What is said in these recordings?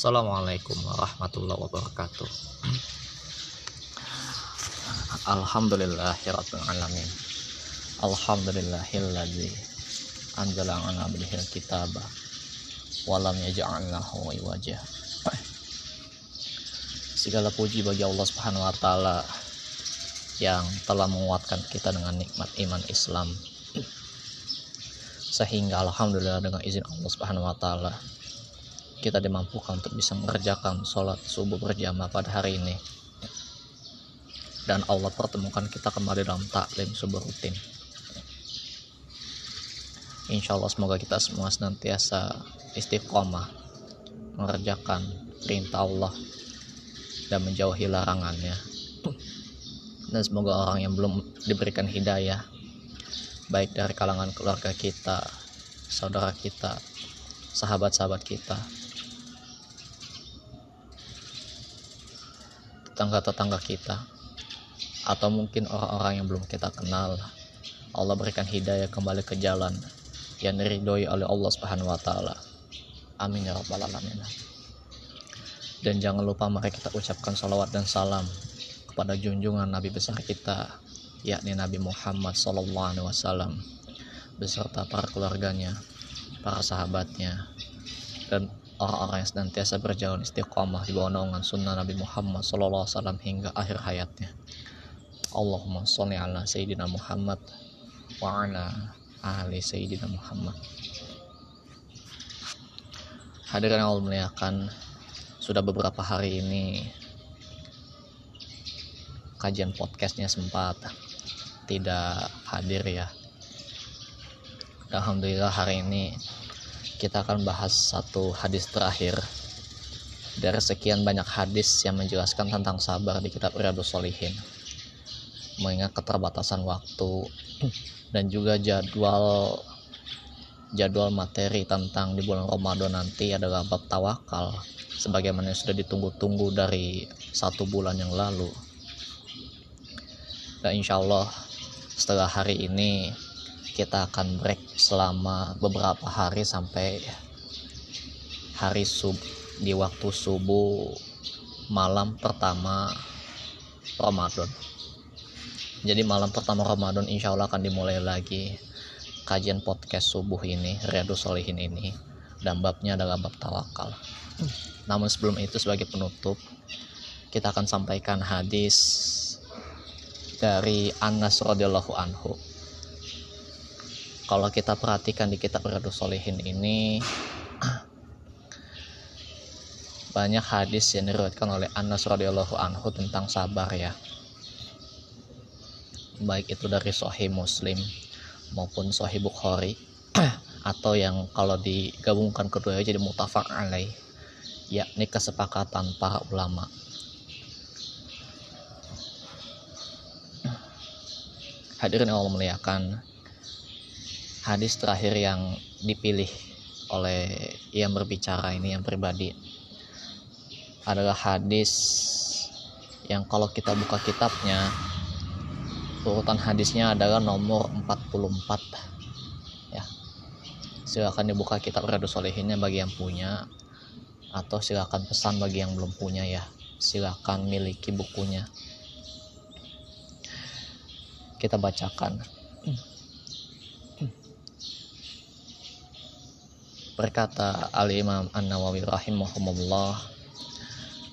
Assalamualaikum warahmatullahi wabarakatuh. Alhamdulillahirabbil alamin Alhamdulillahilladzi anzala ala abdihil kitaba walam yaj'al lahu iwaja. Segala puji bagi Allah Subhanahu wa taala yang telah menguatkan kita dengan nikmat iman Islam. Sehingga alhamdulillah dengan izin Allah Subhanahu wa taala kita dimampukan untuk bisa mengerjakan sholat subuh berjamaah pada hari ini. Dan Allah pertemukan kita kembali dalam taklim subuh rutin. Insya Allah semoga kita semua senantiasa istiqomah mengerjakan perintah Allah dan menjauhi larangannya. Dan semoga orang yang belum diberikan hidayah baik dari kalangan keluarga kita saudara kita sahabat-sahabat kita tetangga-tetangga kita atau mungkin orang-orang yang belum kita kenal Allah berikan hidayah kembali ke jalan yang diridhoi oleh Allah Subhanahu wa taala. Amin ya rabbal alamin. Dan jangan lupa mari kita ucapkan salawat dan salam kepada junjungan Nabi besar kita yakni Nabi Muhammad sallallahu alaihi wasallam beserta para keluarganya, para sahabatnya dan orang-orang yang senantiasa berjalan istiqamah di bawah naungan sunnah Nabi Muhammad SAW hingga akhir hayatnya. Allahumma sholli ala Sayyidina Muhammad wa ala ahli Sayyidina Muhammad. Hadirin Allah muliakan, sudah beberapa hari ini kajian podcastnya sempat tidak hadir ya. Alhamdulillah hari ini kita akan bahas satu hadis terakhir. Dari sekian banyak hadis yang menjelaskan tentang sabar di kitab Riyadus Solihin mengingat keterbatasan waktu dan juga jadwal jadwal materi tentang di bulan Ramadan nanti adalah bab tawakal sebagaimana yang sudah ditunggu-tunggu dari satu bulan yang lalu. Dan insya Allah setelah hari ini kita akan break selama beberapa hari sampai hari sub di waktu subuh malam pertama Ramadan. Jadi malam pertama Ramadan insya Allah akan dimulai lagi kajian podcast subuh ini Riyadus Solihin ini dan babnya adalah bab tawakal. Namun sebelum itu sebagai penutup kita akan sampaikan hadis dari Anas radhiyallahu anhu kalau kita perhatikan di kitab Riyadus Solihin ini banyak hadis yang diriwayatkan oleh Anas radhiyallahu anhu tentang sabar ya. Baik itu dari Sahih Muslim maupun Sahih Bukhari atau yang kalau digabungkan keduanya jadi mutafak alaih yakni kesepakatan para ulama. Hadirin Allah muliakan hadis terakhir yang dipilih oleh yang berbicara ini yang pribadi adalah hadis yang kalau kita buka kitabnya urutan hadisnya adalah nomor 44 ya. Silakan dibuka kitab Riyadus Solehinnya bagi yang punya atau silakan pesan bagi yang belum punya ya. Silakan miliki bukunya. Kita bacakan berkata Al-Imam An-Nawawi rahimahumullah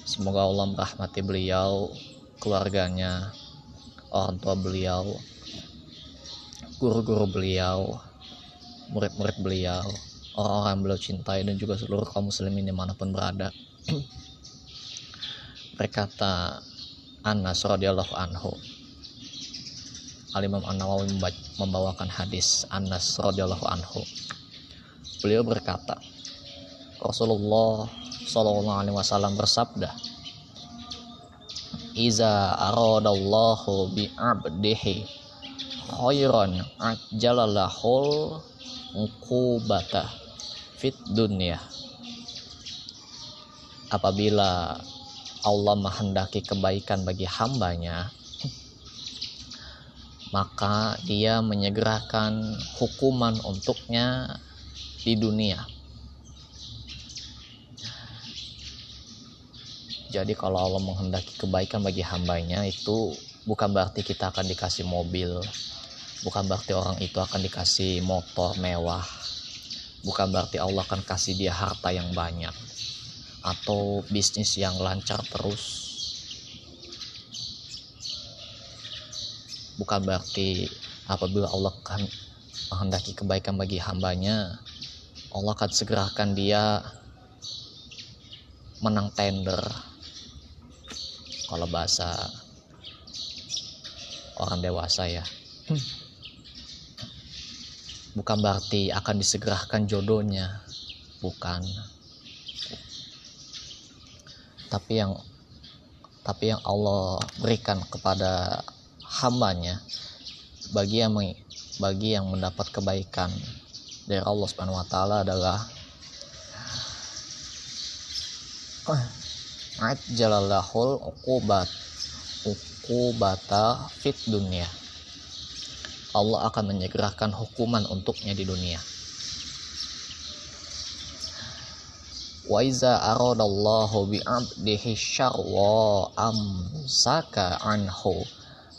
semoga Allah merahmati beliau keluarganya orang tua beliau guru-guru beliau murid-murid beliau orang-orang beliau cintai dan juga seluruh kaum muslimin di mana pun berada. Berkata Anas radhiyallahu anhu Al-Imam An-Nawawi membawakan hadis Anas radhiyallahu anhu beliau berkata Rasulullah Shallallahu Alaihi Wasallam bersabda Iza aradallahu bi abdihi khairan ajalalahul ukubata fit dunya apabila Allah menghendaki kebaikan bagi hambanya maka dia menyegerakan hukuman untuknya di dunia. Jadi kalau Allah menghendaki kebaikan bagi hambanya itu bukan berarti kita akan dikasih mobil bukan berarti orang itu akan dikasih motor mewah bukan berarti Allah akan kasih dia harta yang banyak atau bisnis yang lancar terus. Bukan berarti apabila Allah akan menghendaki kebaikan bagi hambanya Allah akan segerakan dia menang tender. Kalau bahasa orang dewasa ya. Hmm. bukan berarti akan disegerakan jodohnya. Bukan. Tapi yang tapi yang Allah berikan kepada hambanya bagi yang bagi yang mendapat kebaikan dari Allah Subhanahu wa taala adalah jalalahul uqubat uqubata fit dunia. Allah akan menyegerakan hukuman untuknya di dunia. Wa iza aradallahu bi'abdihi syarwa amsaka anhu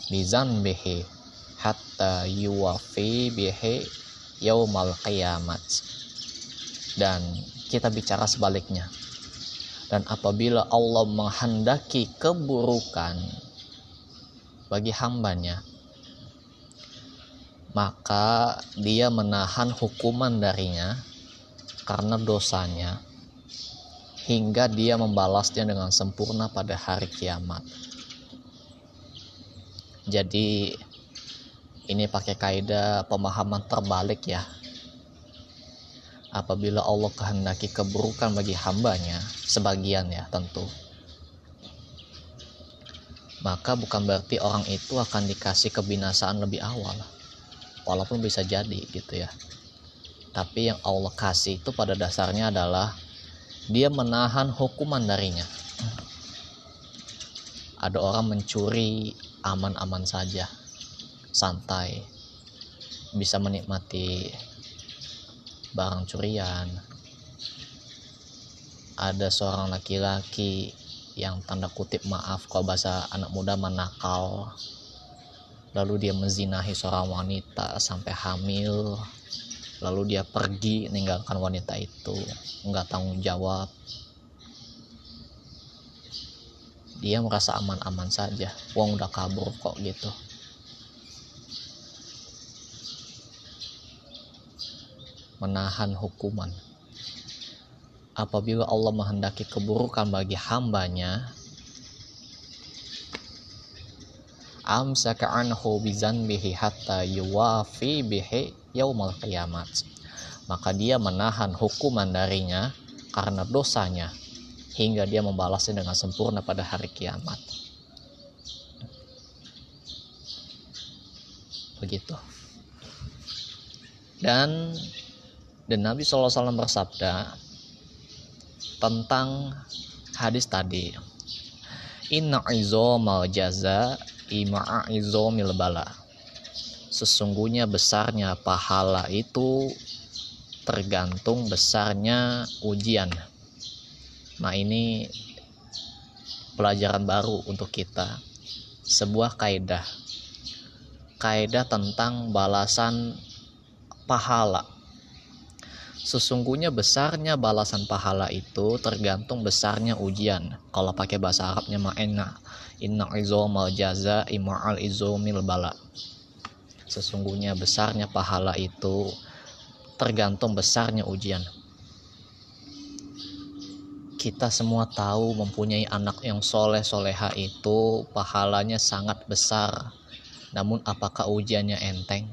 bizanbihi hatta yuwafi bihi yaumal qiyamat dan kita bicara sebaliknya dan apabila Allah menghendaki keburukan bagi hambanya maka dia menahan hukuman darinya karena dosanya hingga dia membalasnya dengan sempurna pada hari kiamat. Jadi ini pakai kaidah pemahaman terbalik ya. Apabila Allah kehendaki keburukan bagi hambanya, sebagian ya tentu. Maka bukan berarti orang itu akan dikasih kebinasaan lebih awal. Walaupun bisa jadi gitu ya. Tapi yang Allah kasih itu pada dasarnya adalah dia menahan hukuman darinya. Ada orang mencuri aman-aman saja, santai, bisa menikmati barang curian. Ada seorang laki-laki yang tanda kutip maaf kalau bahasa anak muda menakal. Lalu dia menzinahi seorang wanita sampai hamil. Lalu dia pergi meninggalkan wanita itu. Nggak tanggung jawab. Dia merasa aman-aman saja. Uang udah kabur kok gitu menahan hukuman. Apabila Allah menghendaki keburukan bagi hambanya amsaka anhu bizanbihi hatta yuwafi bihi yaumal kiamat maka dia menahan hukuman darinya karena dosanya hingga dia membalasnya dengan sempurna pada hari kiamat. Begitu. Dan dan Nabi SAW bersabda tentang hadis tadi inna izomal jaza ima'izomil bala. Sesungguhnya besarnya pahala itu tergantung besarnya ujian. Nah ini pelajaran baru untuk kita. Sebuah kaidah. Kaidah tentang balasan pahala sesungguhnya besarnya balasan pahala itu tergantung besarnya ujian. Kalau pakai bahasa Arabnya ma'enna inna izomal jaza ima'al izomil bala. Sesungguhnya besarnya pahala itu tergantung besarnya ujian. Kita semua tahu mempunyai anak yang soleh soleha itu pahalanya sangat besar. Namun apakah ujiannya enteng?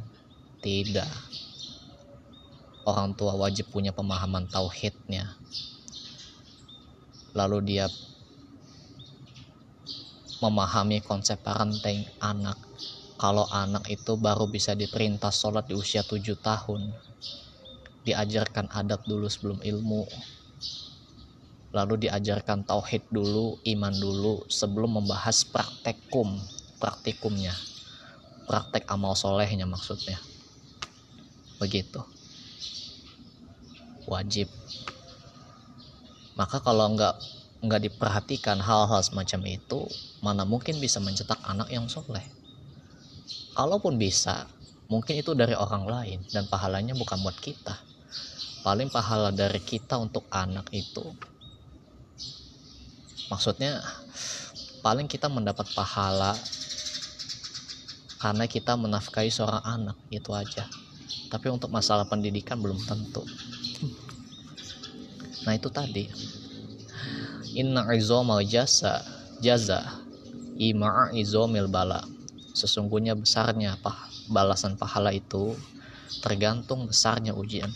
Tidak orang tua wajib punya pemahaman tauhidnya. Lalu dia memahami konsep parenting anak. Kalau anak itu baru bisa diperintah sholat di usia 7 tahun diajarkan adab dulu sebelum ilmu. Lalu diajarkan tauhid dulu iman dulu sebelum membahas praktekum praktikumnya. Praktek amal solehnya maksudnya. Begitu wajib. Maka kalau nggak nggak diperhatikan hal-hal semacam itu mana mungkin bisa mencetak anak yang soleh. Kalaupun bisa mungkin itu dari orang lain dan pahalanya bukan buat kita. Paling pahala dari kita untuk anak itu maksudnya paling kita mendapat pahala karena kita menafkahi seorang anak itu aja. Tapi untuk masalah pendidikan belum tentu nah itu tadi. Inna izomal jasa jaza ima izomil bala. Sesungguhnya besarnya apa balasan pahala itu tergantung besarnya ujian.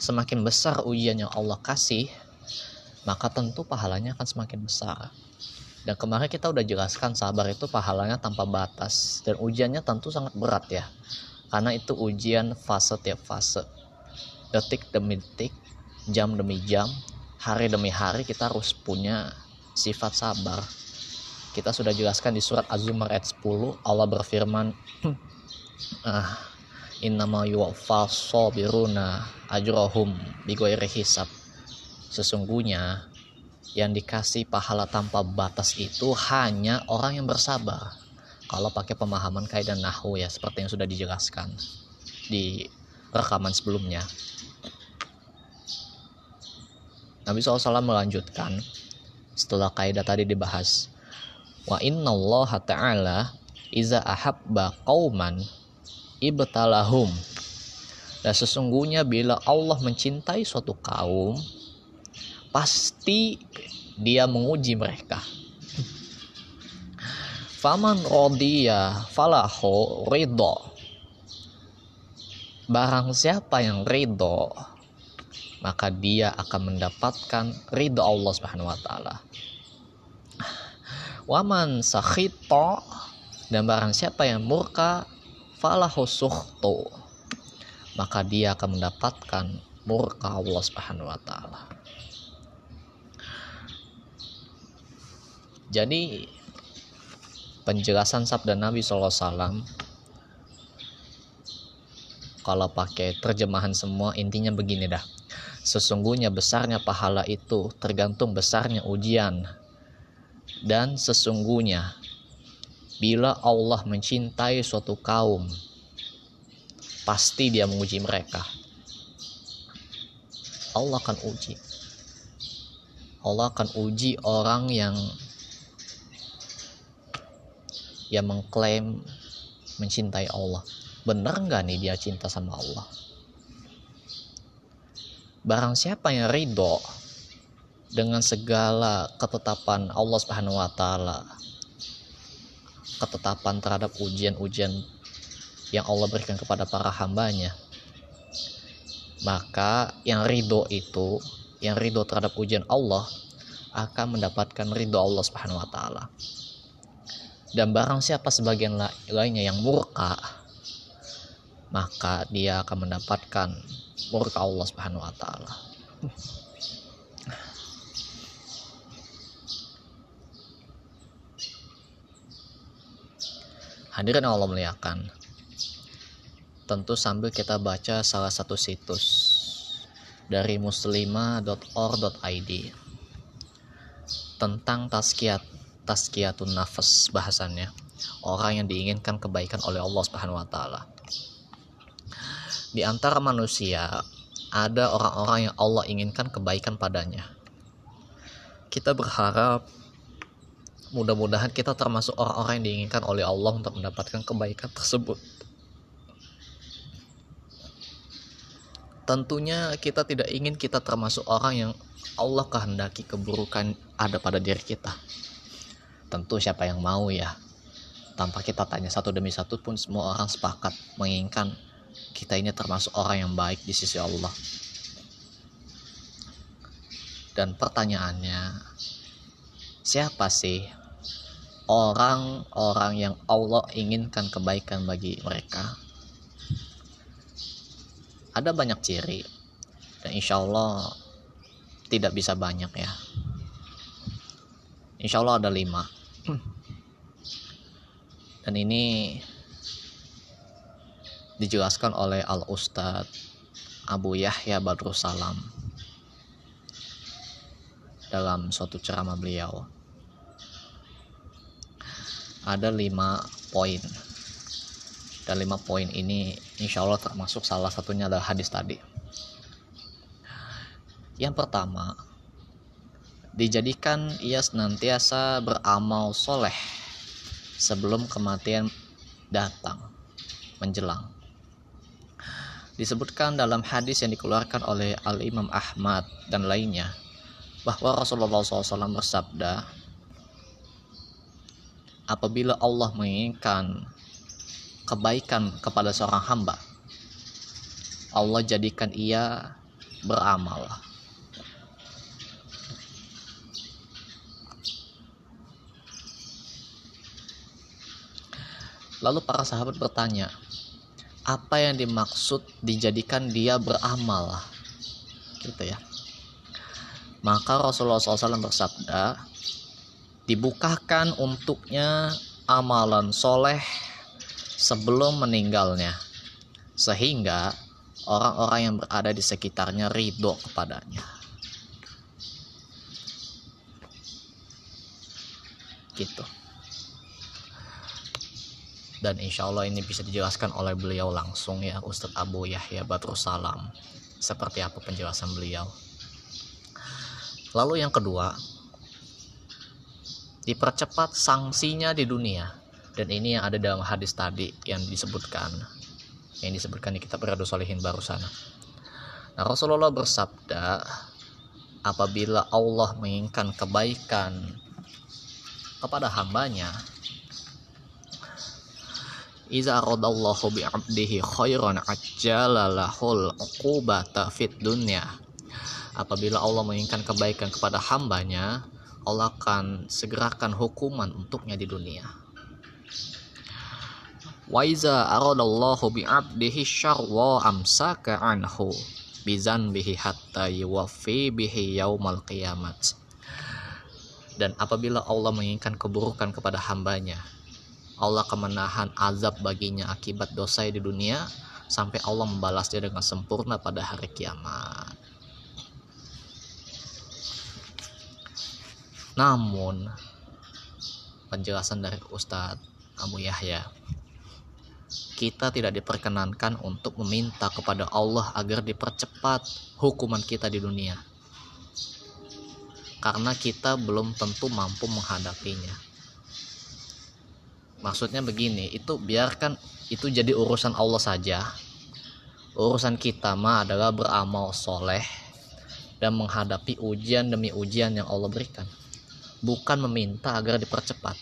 Semakin besar ujian yang Allah kasih maka tentu pahalanya akan semakin besar. Dan kemarin kita udah jelaskan sabar itu pahalanya tanpa batas. Dan ujiannya tentu sangat berat ya. Karena itu ujian fase tiap fase. Detik demi detik, jam demi jam, hari demi hari kita harus punya sifat sabar. Kita sudah jelaskan di surat Az-Zumar ayat 10 Allah berfirman ah innama yuwaffas sabiruna ajrahum bighairi hisab. Sesungguhnya yang dikasih pahala tanpa batas itu hanya orang yang bersabar kalau pakai pemahaman kaidah nahu ya seperti yang sudah dijelaskan di rekaman sebelumnya Nabi SAW melanjutkan setelah kaidah tadi dibahas wa inna Allah ta'ala iza ahabba qauman ibtalahum dan sesungguhnya bila Allah mencintai suatu kaum pasti dia menguji mereka. Faman rodiya falaho ridho. Barang siapa yang ridho, maka dia akan mendapatkan ridho Allah Subhanahu wa taala. Waman sakhito dan barang siapa yang murka falahu sukhto maka dia akan mendapatkan murka Allah Subhanahu wa taala. Jadi penjelasan sabda Nabi SAW kalau pakai terjemahan semua intinya begini dah sesungguhnya besarnya pahala itu tergantung besarnya ujian. Dan sesungguhnya bila Allah mencintai suatu kaum pasti dia menguji mereka. Allah akan uji. Allah akan uji orang yang yang mengklaim mencintai Allah. Benar nggak nih dia cinta sama Allah barang siapa yang ridho dengan segala ketetapan Allah Subhanahu wa taala ketetapan terhadap ujian-ujian yang Allah berikan kepada para hambanya maka yang ridho itu yang ridho terhadap ujian Allah akan mendapatkan ridho Allah Subhanahu wa taala. Dan barang siapa sebagian lainnya yang murka maka dia akan mendapatkan murka Allah Subhanahu wa taala. Hadirin Allah muliakan. Tentu sambil kita baca salah satu situs dari muslimah.or.id tentang taskiat tazkiyatun nafas bahasannya orang yang diinginkan kebaikan oleh Allah Subhanahu wa taala. Di antara manusia ada orang-orang yang Allah inginkan kebaikan padanya. Kita berharap mudah-mudahan kita termasuk orang-orang yang diinginkan oleh Allah untuk mendapatkan kebaikan tersebut. Tentunya kita tidak ingin kita termasuk orang yang Allah kehendaki keburukan ada pada diri kita tentu siapa yang mau ya tanpa kita tanya satu demi satu pun semua orang sepakat menginginkan kita ini termasuk orang yang baik di sisi Allah. Dan pertanyaannya siapa sih orang-orang yang Allah inginkan kebaikan bagi mereka? Ada banyak ciri dan insya Allah tidak bisa banyak ya. Insya Allah ada lima. Dan ini dijelaskan oleh Al Ustadz Abu Yahya Badrus Salam dalam suatu ceramah beliau. Ada lima poin. Dan lima poin ini insya Allah termasuk salah satunya adalah hadis tadi. Yang pertama dijadikan ia senantiasa beramal soleh sebelum kematian datang menjelang disebutkan dalam hadis yang dikeluarkan oleh Al Imam Ahmad dan lainnya bahwa Rasulullah SAW bersabda apabila Allah menginginkan kebaikan kepada seorang hamba Allah jadikan ia beramal. Lalu para sahabat bertanya, apa yang dimaksud dijadikan dia beramal? Gitu ya. Maka Rasulullah SAW bersabda, dibukakan untuknya amalan soleh sebelum meninggalnya sehingga orang-orang yang berada di sekitarnya ridho kepadanya gitu dan insya Allah ini bisa dijelaskan oleh beliau langsung ya Ustadz Abu Yahya Badrus Salam. Seperti apa penjelasan beliau. Lalu yang kedua dipercepat sanksinya di dunia. Dan ini yang ada dalam hadis tadi yang disebutkan. Yang disebutkan di kitab Riyadhus Shalihin barusan. Nah Rasulullah bersabda apabila Allah menginginkan kebaikan kepada hambanya Iza radallahu bi'abdihi khairan ajjala lahul uqubata fit dunya Apabila Allah menginginkan kebaikan kepada hambanya Allah akan segerakan hukuman untuknya di dunia. Wa iza aradallahu bi'abdihi syarwa amsaka anhu bizan bihi hatta yuwaffi bihi yaumal qiyamat. Dan apabila Allah menginginkan keburukan kepada hambanya, Allah akan menahan azab baginya akibat dosa di dunia sampai Allah membalasnya dengan sempurna pada hari kiamat. Namun penjelasan dari Ustadz Abu Yahya kita tidak diperkenankan untuk meminta kepada Allah agar dipercepat hukuman kita di dunia karena kita belum tentu mampu menghadapinya maksudnya begini itu biarkan itu jadi urusan Allah saja urusan kita mah adalah beramal soleh dan menghadapi ujian demi ujian yang Allah berikan bukan meminta agar dipercepat.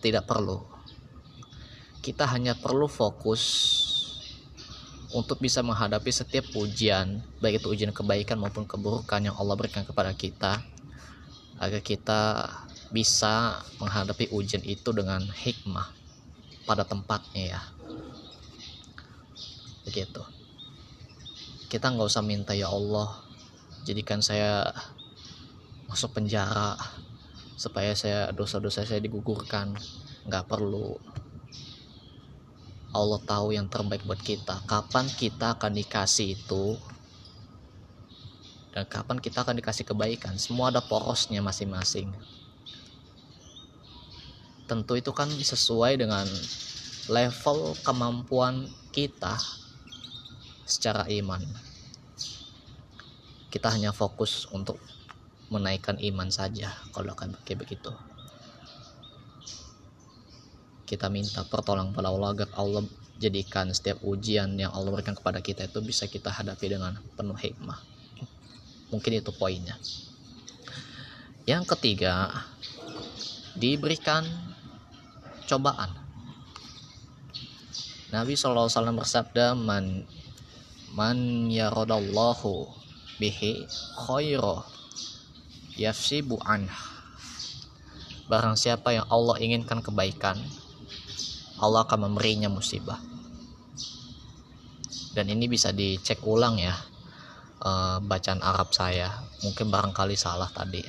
Tidak perlu. Kita hanya perlu fokus untuk bisa menghadapi setiap ujian, baik itu ujian kebaikan maupun keburukan yang Allah berikan kepada kita, agar kita bisa menghadapi ujian itu dengan hikmah pada tempatnya ya. Begitu. Kita nggak usah minta ya Allah, jadikan saya masuk penjara supaya saya dosa-dosa saya digugurkan. Nggak perlu. Allah tahu yang terbaik buat kita. Kapan kita akan dikasih itu? Dan kapan kita akan dikasih kebaikan? Semua ada porosnya masing-masing tentu itu kan sesuai dengan level kemampuan kita secara iman. Kita hanya fokus untuk menaikkan iman saja kalau akan kayak begitu. Kita minta pertolongan pada Allah agar Allah jadikan setiap ujian yang Allah berikan kepada kita itu bisa kita hadapi dengan penuh hikmah. Mungkin itu poinnya. Yang ketiga diberikan cobaan Nabi SAW bersabda man man yaradallahu bihi khairah yafsibu anh barang siapa yang Allah inginkan kebaikan Allah akan memberinya musibah. Dan ini bisa dicek ulang ya uh, bacaan Arab saya. Mungkin barangkali salah tadi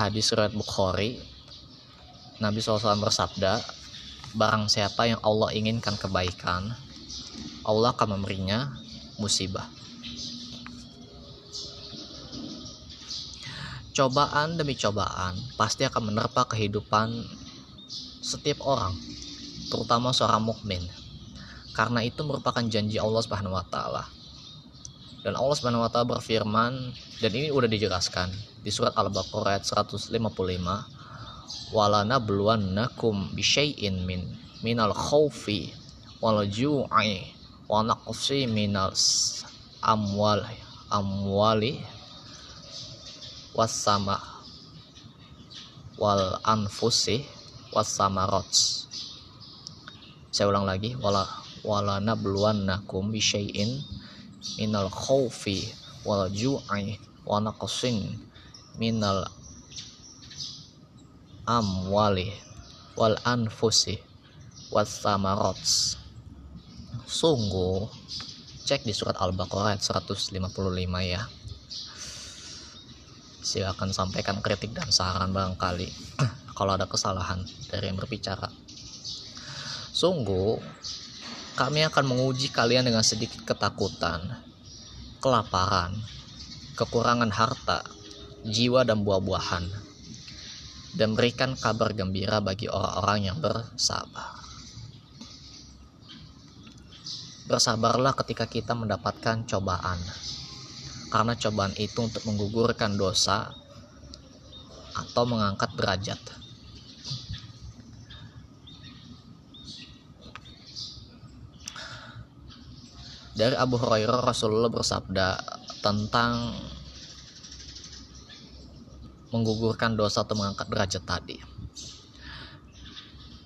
hadis surat Bukhari Nabi SAW bersabda barang siapa yang Allah inginkan kebaikan Allah akan memberinya musibah cobaan demi cobaan pasti akan menerpa kehidupan setiap orang, terutama seorang mukmin. Karena itu merupakan janji Allah taala. Dan Allah Subhanahu wa berfirman dan ini udah dijelaskan di surat Al-Baqarah ayat 155 wala nabluwannakum bisyai'in min minal khaufi wal ju'i wa naqsi minal amwal amwali was sama wal anfusi was samarot saya ulang lagi wala wala nabluwannakum bisyai'in minal khaufi wal ju'i wa naqsin minal amwali wal anfusi was samarot sungguh cek di surat Al-Baqarah ayat 155 ya. Silakan sampaikan kritik dan saran barangkali kalau ada kesalahan dari yang berbicara. Sungguh kami akan menguji kalian dengan sedikit ketakutan kelaparan kekurangan harta jiwa dan buah-buahan dan berikan kabar gembira bagi orang-orang yang bersabar Bersabarlah ketika kita mendapatkan cobaan, karena cobaan itu untuk menggugurkan dosa atau mengangkat derajat. Dari Abu Hurairah Rasulullah bersabda tentang menggugurkan dosa atau mengangkat derajat tadi.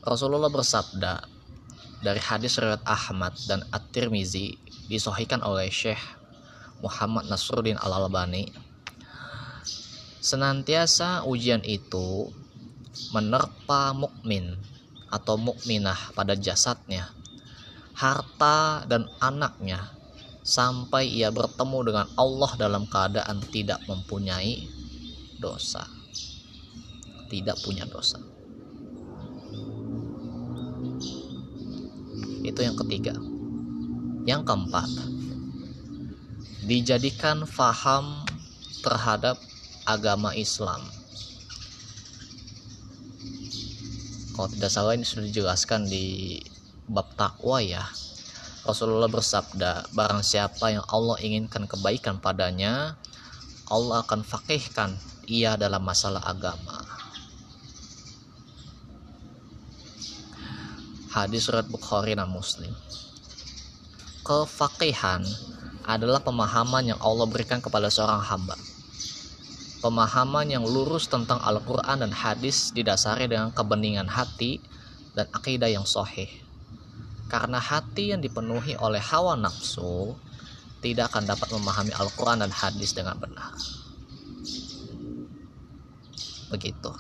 Rasulullah bersabda, dari hadis riwayat Ahmad dan At-Tirmizi disohikan oleh Syekh Muhammad Nasruddin Al-Albani senantiasa ujian itu menerpa mukmin atau mukminah pada jasadnya harta dan anaknya sampai ia bertemu dengan Allah dalam keadaan tidak mempunyai dosa tidak punya dosa Itu yang ketiga. Yang keempat, dijadikan faham terhadap agama Islam. Kalau tidak salah ini sudah dijelaskan di bab takwa ya. Rasulullah bersabda, barang siapa yang Allah inginkan kebaikan padanya, Allah akan fakihkan ia dalam masalah agama. hadis surat Bukhari dan Muslim. Kefakihan adalah pemahaman yang Allah berikan kepada seorang hamba. Pemahaman yang lurus tentang Al-Quran dan hadis didasari dengan kebeningan hati dan akidah yang sohih. Karena hati yang dipenuhi oleh hawa nafsu tidak akan dapat memahami Al-Quran dan hadis dengan benar. Begitu.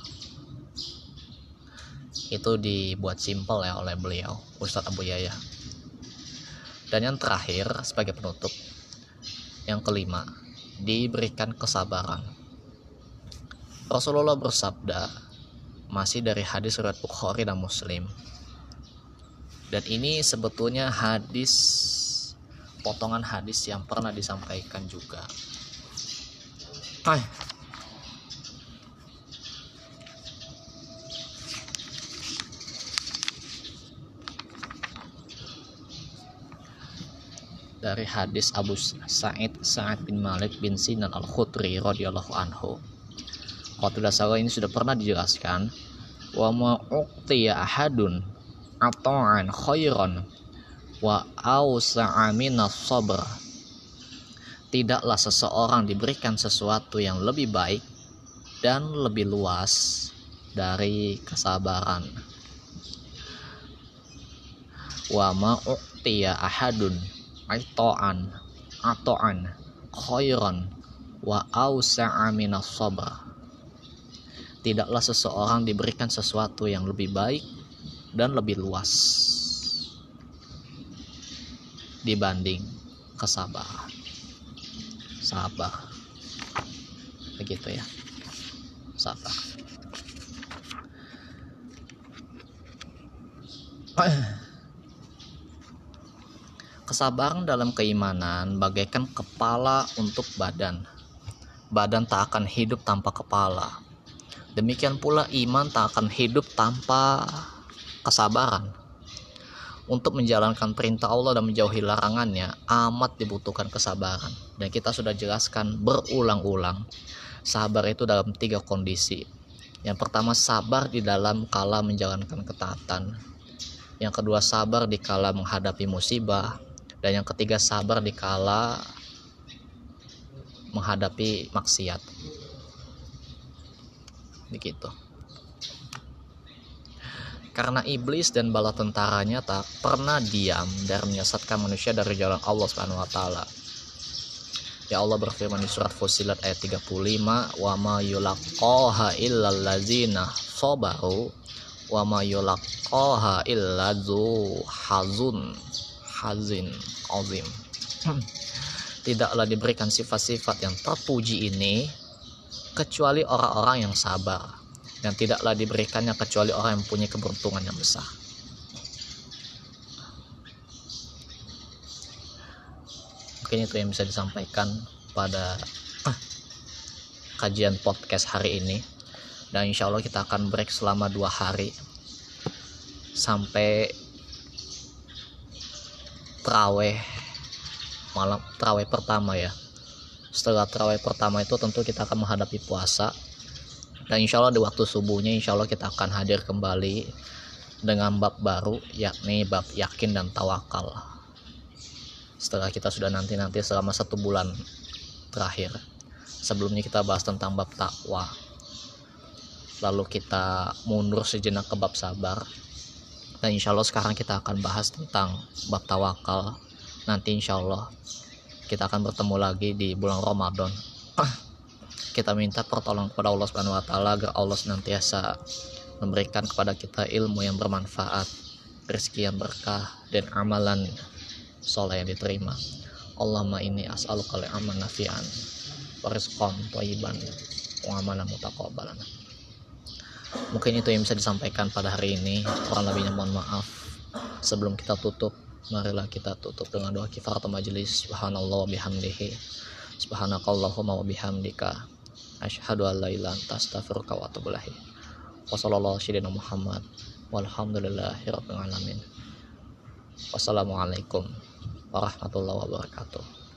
Itu dibuat simpel ya oleh beliau Ustadz Abu Yaya dan yang terakhir sebagai penutup yang kelima diberikan kesabaran. Rasulullah bersabda masih dari hadis riwayat Bukhari dan Muslim. Dan ini sebetulnya hadis potongan hadis yang pernah disampaikan juga. Hai dari hadis Abu Sa'id Sa'id bin Malik bin Sinan Al-Khudri radhiyallahu anhu. Tidak salah ini sudah pernah dijelaskan wa ma'uqtiya ahadun ata'an khairan wa awsa'a minas sabr. Tidaklah seseorang diberikan sesuatu yang lebih baik dan lebih luas dari kesabaran. Wa ma'uqtiya ahadun atoan atoan khairan wa ausa'a minas sabr. Tidaklah seseorang diberikan sesuatu yang lebih baik dan lebih luas dibanding kesabaran. Sabar. Begitu ya. Sabar Kesabaran dalam keimanan bagaikan kepala untuk badan. badan tak akan hidup tanpa kepala. Demikian pula iman tak akan hidup tanpa kesabaran. Untuk menjalankan perintah Allah dan menjauhi larangannya amat dibutuhkan kesabaran. Dan kita sudah jelaskan berulang-ulang. Sabar itu dalam tiga kondisi. Yang pertama sabar di dalam kala menjalankan ketaatan. Yang kedua sabar di kala menghadapi musibah. Dan yang ketiga sabar di kala menghadapi maksiat. Begitu. Karena iblis dan bala tentaranya tak pernah diam dari menyesatkan manusia dari jalan Allah Subhanahu wa taala. Ya Allah berfirman di surat Fusilat ayat 35, "Wa ma yulaqaha illal ladzina sabaru wa ma yulaqaha illa hazun hazin azim." Tidaklah diberikan sifat-sifat yang terpuji ini kecuali orang-orang yang sabar yang tidaklah diberikannya kecuali orang yang punya keberuntungan yang besar. Mungkin itu yang bisa disampaikan pada kajian podcast hari ini. Dan insya Allah kita akan break selama dua hari sampai teraweh malam teraweh pertama ya. Setelah teraweh pertama itu tentu kita akan menghadapi puasa. Dan insya Allah di waktu subuhnya insya Allah kita akan hadir kembali dengan bab baru yakni bab yakin dan tawakal. Setelah kita sudah nanti-nanti selama satu bulan terakhir. Sebelumnya kita bahas tentang bab takwa. Lalu kita mundur sejenak ke bab sabar dan insya Allah sekarang kita akan bahas tentang bab tawakal nanti insya Allah kita akan bertemu lagi di bulan Ramadan kita minta pertolongan kepada Allah Subhanahu wa taala agar Allah senantiasa memberikan kepada kita ilmu yang bermanfaat, rezeki yang berkah dan amalan soleh yang diterima. Allahumma ini as'aluka li'aman nafi'an wa rizqan thayyiban wa amalan mutaqabbalan. Mungkin itu yang bisa disampaikan pada hari ini. Kurang lebihnya mohon maaf. Sebelum kita tutup, marilah kita tutup dengan doa kifaratul majelis. Subhanallah wa bihamdihi. Subhanakallahumma wa bihamdika asyhadu an la ilaha illa astaghfiruka wa atubu ilaik Muhammad walhamdulillahi alamin wassalamualaikum warahmatullahi wabarakatuh